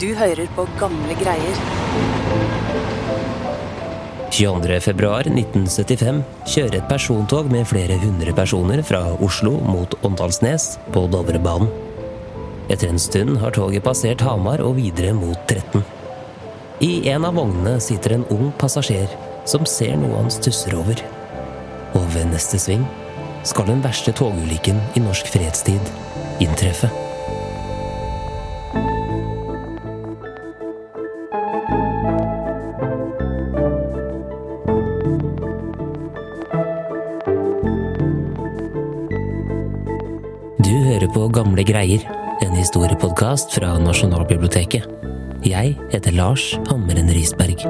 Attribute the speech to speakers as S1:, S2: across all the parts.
S1: Du hører på gamle greier.
S2: 22.2.1975 kjører et persontog med flere hundre personer fra Oslo mot Åndalsnes på Dovrebanen. Etter en stund har toget passert Hamar og videre mot Tretten. I en av vognene sitter en ung passasjer som ser noe han stusser over. Og ved neste sving skal den verste togulykken i norsk fredstid inntreffe. Gamle greier, en historiepodkast fra Nasjonalbiblioteket. Jeg heter Lars Hammeren Risberg.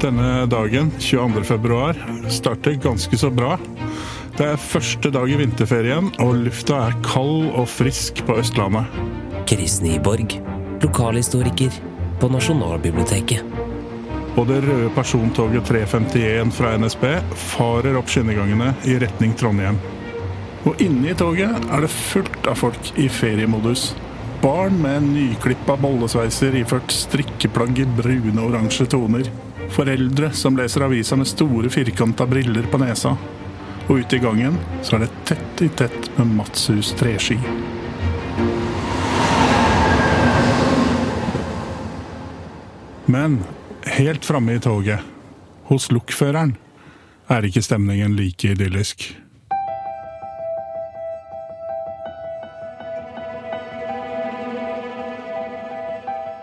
S3: Denne dagen, 22.2, starter ganske så bra. Det er første dag i vinterferien, og lufta er kald og frisk på Østlandet.
S2: Chris Nyborg, lokalhistoriker på Nasjonalbiblioteket.
S3: Og det røde persontoget 351 fra NSB farer opp skinnegangene i retning Trondheim. Og inne i toget er det fullt av folk i feriemodus. Barn med nyklippa bollesveiser iført strikkeplagg i brune og oransje toner. Foreldre som leser avisa med store firkanta briller på nesa. Og ute i gangen så er det tett i tett med Matshus treski. Men helt framme i toget, hos lokføreren, er ikke stemningen like idyllisk.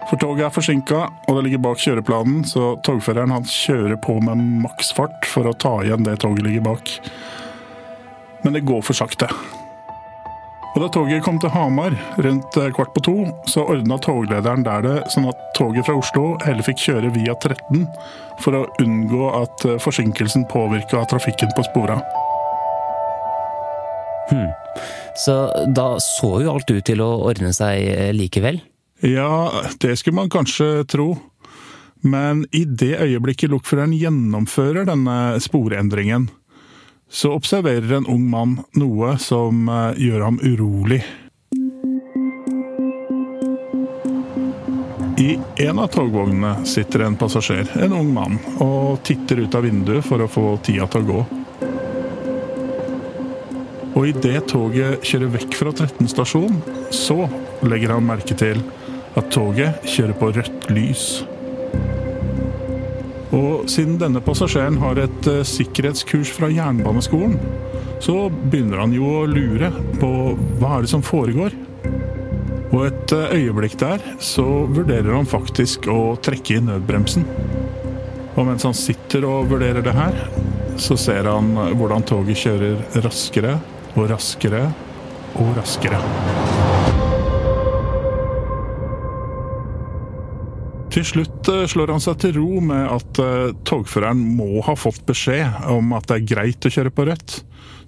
S3: For toget er forsinka, og det ligger bak kjøreplanen, så togføreren han kjører på med maksfart for å ta igjen det toget ligger bak. Men det går for sakte. Og Da toget kom til Hamar rundt eh, kvart på to, så ordna toglederen der det sånn at toget fra Oslo heller fikk kjøre via 13 for å unngå at eh, forsinkelsen påvirka trafikken på spora.
S2: Så da så jo alt ut til å ordne seg eh, likevel.
S3: Ja, det skulle man kanskje tro. Men i det øyeblikket lokføreren gjennomfører denne sporendringen, så observerer en ung mann noe som eh, gjør ham urolig. I en av togvognene sitter en passasjer, en ung mann, og titter ut av vinduet for å få tida til å gå. Og idet toget kjører vekk fra 13 stasjon, så legger han merke til at toget kjører på rødt lys. Og siden denne passasjeren har et eh, sikkerhetskurs fra jernbaneskolen, så begynner han jo å lure på hva er det som foregår. Og et eh, øyeblikk der så vurderer han faktisk å trekke i nødbremsen. Og mens han sitter og vurderer det her, så ser han hvordan toget kjører raskere og raskere og raskere. Til slutt eh, slår han seg til ro med at eh, togføreren må ha fått beskjed om at det er greit å kjøre på rødt,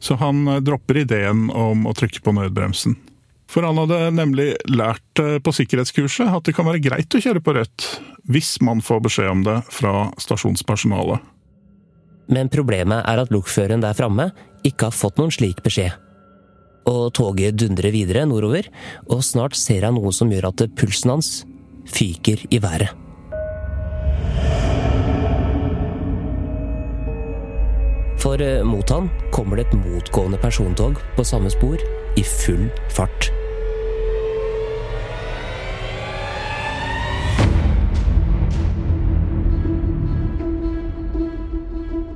S3: så han eh, dropper ideen om å trykke på nødbremsen. For han hadde nemlig lært på sikkerhetskurset at det kan være greit å kjøre på rødt, hvis man får beskjed om det fra stasjonspersonalet.
S2: Men problemet er at lokføreren der framme ikke har fått noen slik beskjed. Og toget dundrer videre nordover, og snart ser han noe som gjør at pulsen hans fyker i været. For eh, mot han kommer det et motgående persontog på samme spor i full fart.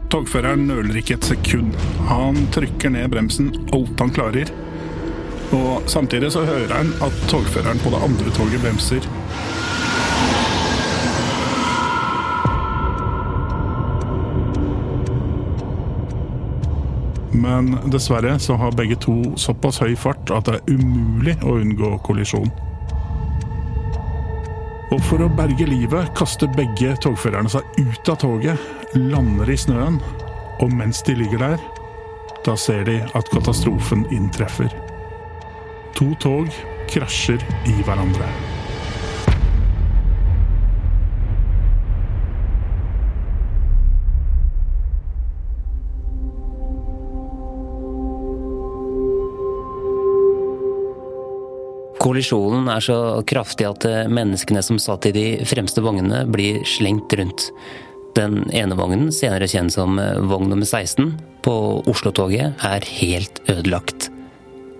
S3: Togføreren nøler ikke et sekund. Han trykker ned bremsen alt han klarer. Og samtidig så hører han at togføreren på det andre toget bremser. Men dessverre så har begge to såpass høy fart at det er umulig å unngå kollisjon. Og for å berge livet kaster begge togførerne seg ut av toget, lander i snøen, og mens de ligger der, da ser de at katastrofen inntreffer. To tog krasjer i hverandre.
S2: Kollisjonen er så kraftig at menneskene som satt i de fremste vognene, blir slengt rundt. Den ene vognen, senere kjent som vogn nummer 16, på Oslo-toget, er helt ødelagt.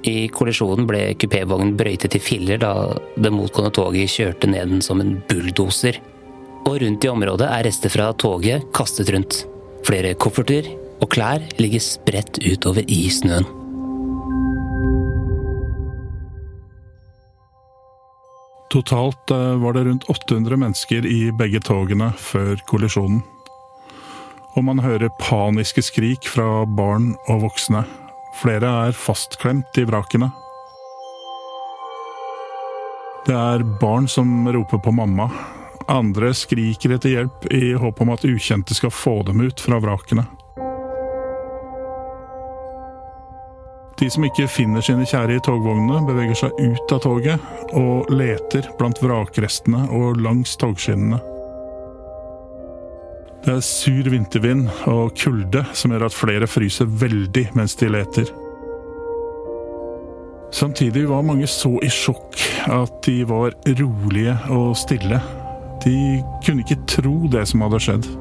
S2: I kollisjonen ble kupévognen brøytet i filler da det motgående toget kjørte ned den som en bulldoser. Og rundt i området er rester fra toget kastet rundt. Flere kofferter og klær ligger spredt utover i snøen.
S3: Totalt eh, var det rundt 800 mennesker i begge togene før kollisjonen. Og man hører paniske skrik fra barn og voksne. Flere er fastklemt i vrakene. Det er barn som roper på mamma. Andre skriker etter hjelp i håp om at ukjente skal få dem ut fra vrakene. De som ikke finner sine kjære i togvognene, beveger seg ut av toget og leter blant vrakrestene og langs togskinnene. Det er sur vintervind og kulde som gjør at flere fryser veldig mens de leter. Samtidig var mange så i sjokk at de var rolige og stille. De kunne ikke tro det som hadde skjedd.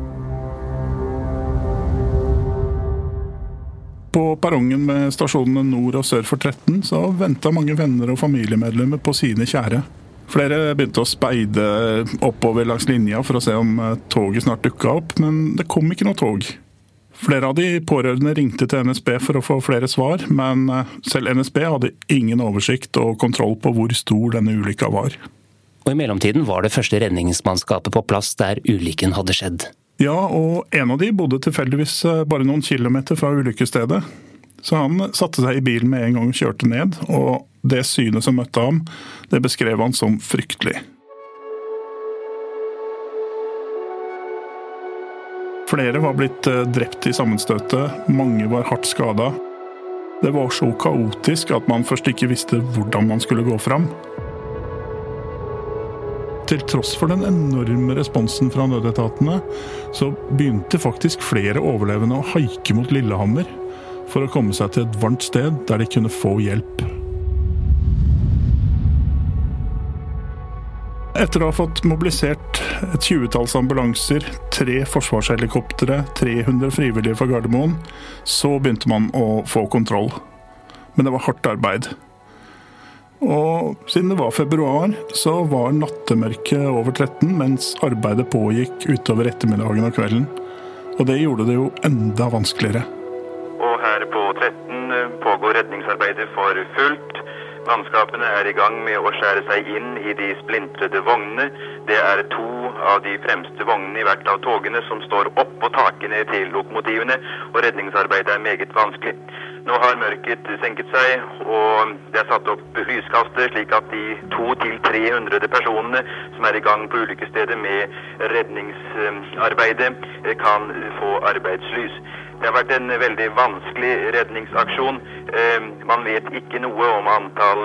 S3: På perrongen med stasjonene nord og sør for 13 så venta mange venner og familiemedlemmer på sine kjære. Flere begynte å speide oppover langs linja for å se om eh, toget snart dukka opp, men det kom ikke noe tog. Flere av de pårørende ringte til NSB for å få flere svar, men eh, selv NSB hadde ingen oversikt og kontroll på hvor stor denne ulykka var.
S2: Og I mellomtiden var det første redningsmannskapet på plass der ulykken hadde skjedd.
S3: Ja, og en av de bodde tilfeldigvis eh, bare noen kilometer fra ulykkesstedet. Så han satte seg i bilen med en gang og kjørte ned, og det synet som møtte ham, det beskrev han som fryktelig. Flere var blitt eh, drept i sammenstøtet, mange var hardt skada. Det var så kaotisk at man først ikke visste hvordan man skulle gå fram. Til tross for den enorme responsen fra nødetatene, så begynte faktisk flere overlevende å haike mot Lillehammer for å komme seg til et varmt sted der de kunne få hjelp. Etter å ha fått mobilisert et tjuetalls ambulanser, tre forsvarshelikoptre, 300 frivillige fra Gardermoen, så begynte man å få kontroll. Men det var hardt arbeid. Og siden det var februar, så var nattemørket over 13 mens arbeidet pågikk utover ettermiddagen og kvelden. Og det gjorde det jo enda vanskeligere.
S4: Og her på 13 pågår redningsarbeidet for fullt. Mannskapene er i gang med å skjære seg inn i de splintrede vognene. Det er to av de fremste vognene i hvert av togene som står oppå takene til lokomotivene, og redningsarbeidet er meget vanskelig. Nå har mørket senket seg, og det er satt opp lyskaster, slik at de 200-300 personene som er i gang på ulykkesstedet med redningsarbeidet, kan få arbeidslys. Det har vært en veldig vanskelig redningsaksjon. Man vet ikke noe om antall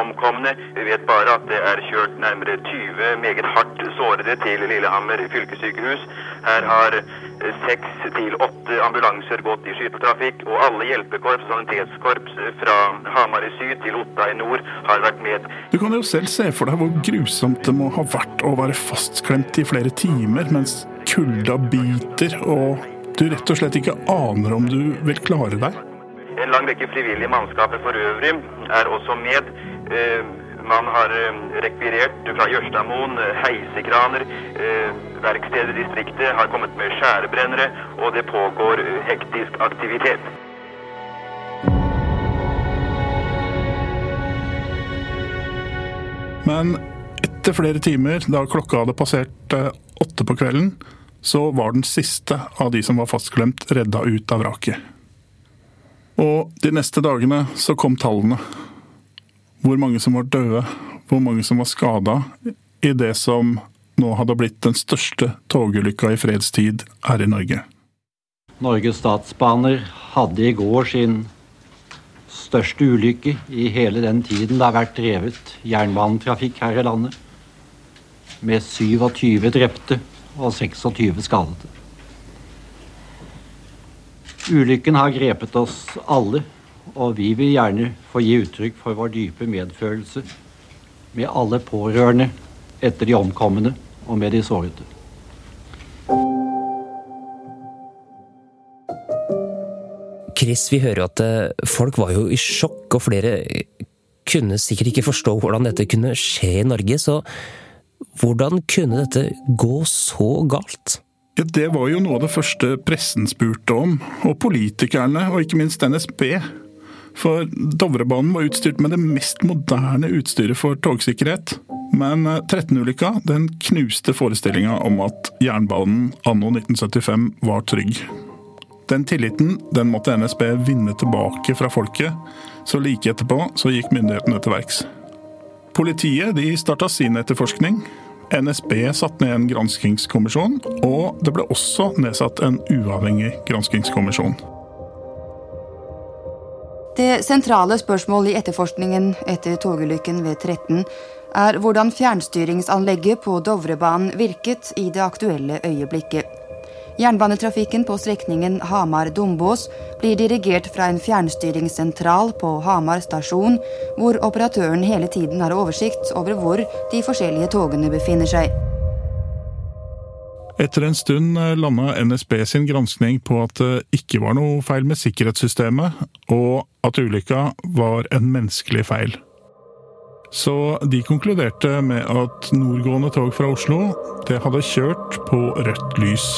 S4: omkomne. Vi vet bare at det er kjørt nærmere 20 meget hardt sårede til Lillehammer fylkessykehus. Her har seks til åtte ambulanser gått i skytetrafikk, og alle hjelpekorps sanitetskorps fra Hamar i syd til Otta i nord har vært med.
S3: Du kan jo selv se for deg hvor grusomt det må ha vært å være fastklemt i flere timer mens kulda biter og du rett og slett ikke aner om du vil klare deg.
S4: En lang rekke frivillige mannskaper for øvrig er også med. Man har rekvirert fra Jørstadmoen heisekraner. Verkstedet i distriktet har kommet med skjærebrennere, og det pågår hektisk aktivitet.
S3: Men etter flere timer, da klokka hadde passert åtte på kvelden, så var den siste av de som var fastglemt, redda ut av vraket. Og de neste dagene så kom tallene. Hvor mange som var døde, hvor mange som var skada i det som nå hadde blitt den største togulykka i fredstid her i Norge.
S5: Norges Statsbaner hadde i går sin største ulykke i hele den tiden det har vært drevet jernbanetrafikk her i landet. Med 27 drepte og 26 skadede. Ulykken har grepet oss alle, og vi vil gjerne få gi uttrykk for vår dype medfølelse med alle pårørende etter de omkomne og med de sårede.
S2: Chris, vi hører at eh, folk var jo i sjokk, og flere kunne sikkert ikke forstå hvordan dette kunne skje i Norge. Så hvordan kunne dette gå så galt?
S3: Ja, Det var jo noe av det første pressen spurte om, og politikerne, og ikke minst NSB. For Dovrebanen var utstyrt med det mest moderne utstyret for togsikkerhet. Men 13-ulykka eh, den knuste forestillinga om at jernbanen anno 1975 var trygg. Den tilliten den måtte NSB vinne tilbake fra folket, så like etterpå så gikk myndighetene til verks. Politiet de starta sin etterforskning. NSB satte ned en granskingskommisjon, og det ble også nedsatt en uavhengig granskingskommisjon.
S6: Det sentrale spørsmålet i etterforskningen etter togulykken ved 13 er hvordan fjernstyringsanlegget på Dovrebanen virket i det aktuelle øyeblikket. Jernbanetrafikken på strekningen Hamar-Dombås blir dirigert fra en fjernstyringssentral på Hamar stasjon, hvor operatøren hele tiden har oversikt over hvor de forskjellige togene befinner seg.
S3: Etter en stund eh, landa NSB sin granskning på at det ikke var noe feil med sikkerhetssystemet, og at ulykka var en menneskelig feil. Så de konkluderte med at nordgående tog fra Oslo det hadde kjørt på rødt lys.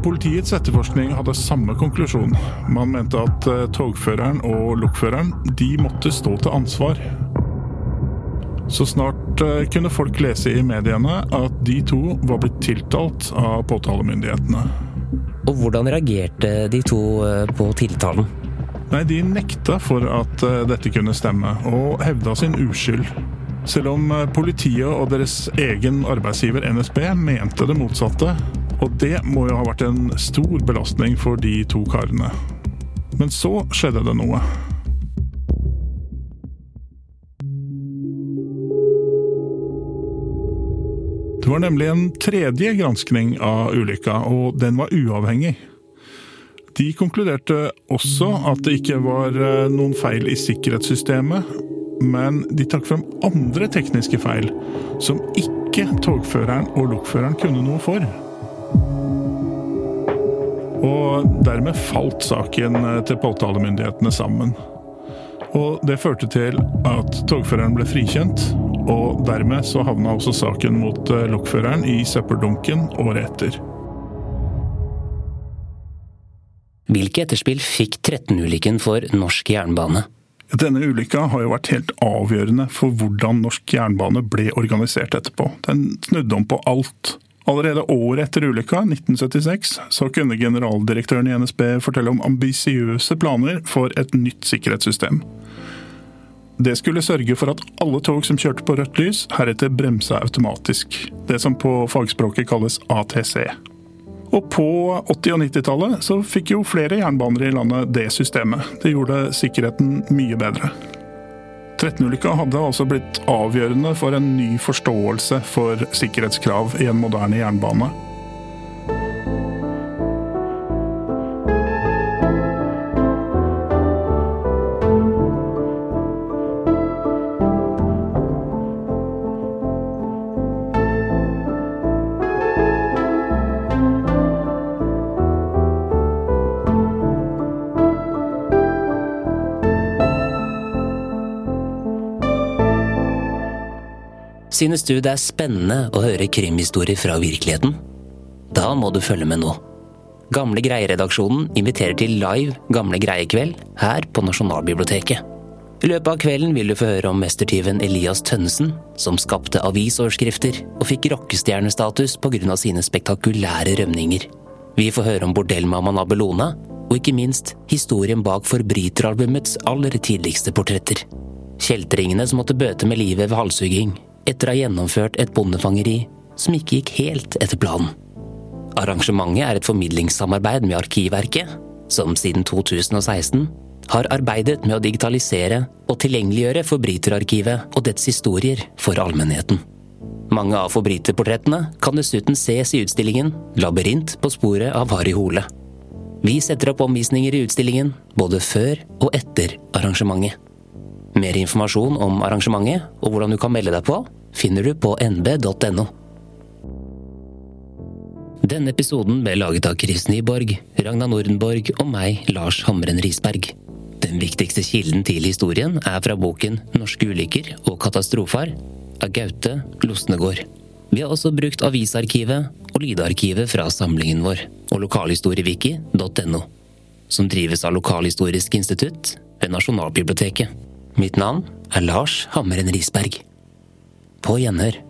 S3: Og Politiets etterforskning hadde samme konklusjon. Man mente at eh, togføreren og lokføreren de måtte stå til ansvar. Så snart eh, kunne folk lese i mediene at de to var blitt tiltalt av påtalemyndighetene.
S2: Og hvordan reagerte de to eh, på tiltalen?
S3: Nei, De nekta for at dette kunne stemme, og hevda sin uskyld. Selv om politiet og deres egen arbeidsgiver NSB mente det motsatte, og det må jo ha vært en stor belastning for de to karene. Men så skjedde det noe. Det var nemlig en tredje granskning av ulykka, og den var uavhengig. De konkluderte også at det ikke var eh, noen feil i sikkerhetssystemet, men de trakk frem andre tekniske feil som ikke togføreren og lokføreren kunne noe for. Og dermed falt saken eh, til påtalemyndighetene sammen. Og det førte til at togføreren ble frikjent, og dermed så havna også saken mot eh, lokføreren i søppeldunken året etter.
S2: Hvilke etterspill fikk 13-ulykken for norsk jernbane?
S3: Denne ulykka har jo vært helt avgjørende for hvordan norsk jernbane ble organisert etterpå. Den snudde om på alt. Allerede året etter ulykka, 1976, så kunne generaldirektøren i NSB fortelle om ambisiøse planer for et nytt sikkerhetssystem. Det skulle sørge for at alle tog som kjørte på rødt lys, heretter bremsa automatisk. Det som på fagspråket kalles ATC. Og på 80- og 90-tallet så fikk jo flere jernbaner i landet det systemet. Det gjorde sikkerheten mye bedre. 13-ulykka hadde altså blitt avgjørende for en ny forståelse for sikkerhetskrav i en moderne jernbane.
S2: Synes du det er spennende å høre krimhistorier fra virkeligheten? Da må du følge med nå. Gamle Greie-redaksjonen inviterer til live Gamle Greie-kveld her på Nasjonalbiblioteket. I løpet av kvelden vil du få høre om mestertyven Elias Tønnesen, som skapte avisoverskrifter og fikk rockestjernestatus pga. sine spektakulære rømninger. Vi får høre om bordellmammaen Abelona, og ikke minst historien bak forbryteralbumets aller tidligste portretter. Kjeltringene som måtte bøte med livet ved halshugging, etter å ha gjennomført et bondefangeri som ikke gikk helt etter planen. Arrangementet er et formidlingssamarbeid med Arkivverket, som siden 2016 har arbeidet med å digitalisere og tilgjengeliggjøre Forbryterarkivet og dets historier for allmennheten. Mange av forbryterportrettene kan dessuten ses i utstillingen Labyrint på sporet av Harry Hole. Vi setter opp omvisninger i utstillingen både før og etter arrangementet. Mer informasjon om arrangementet og hvordan du kan melde deg på, finner du på nb.no. Denne episoden ble laget av Chris Nyborg, Ragna Nordenborg og meg, Lars Hamren Risberg. Den viktigste kilden til historien er fra boken Norske ulykker og katastrofar av Gaute Losnegård. Vi har også brukt avisarkivet og lydarkivet fra samlingen vår og lokalhistoriewiki.no, som drives av Lokalhistorisk institutt ved Nasjonalbiblioteket. Mitt navn er Lars Hammeren Risberg. På gjenhør.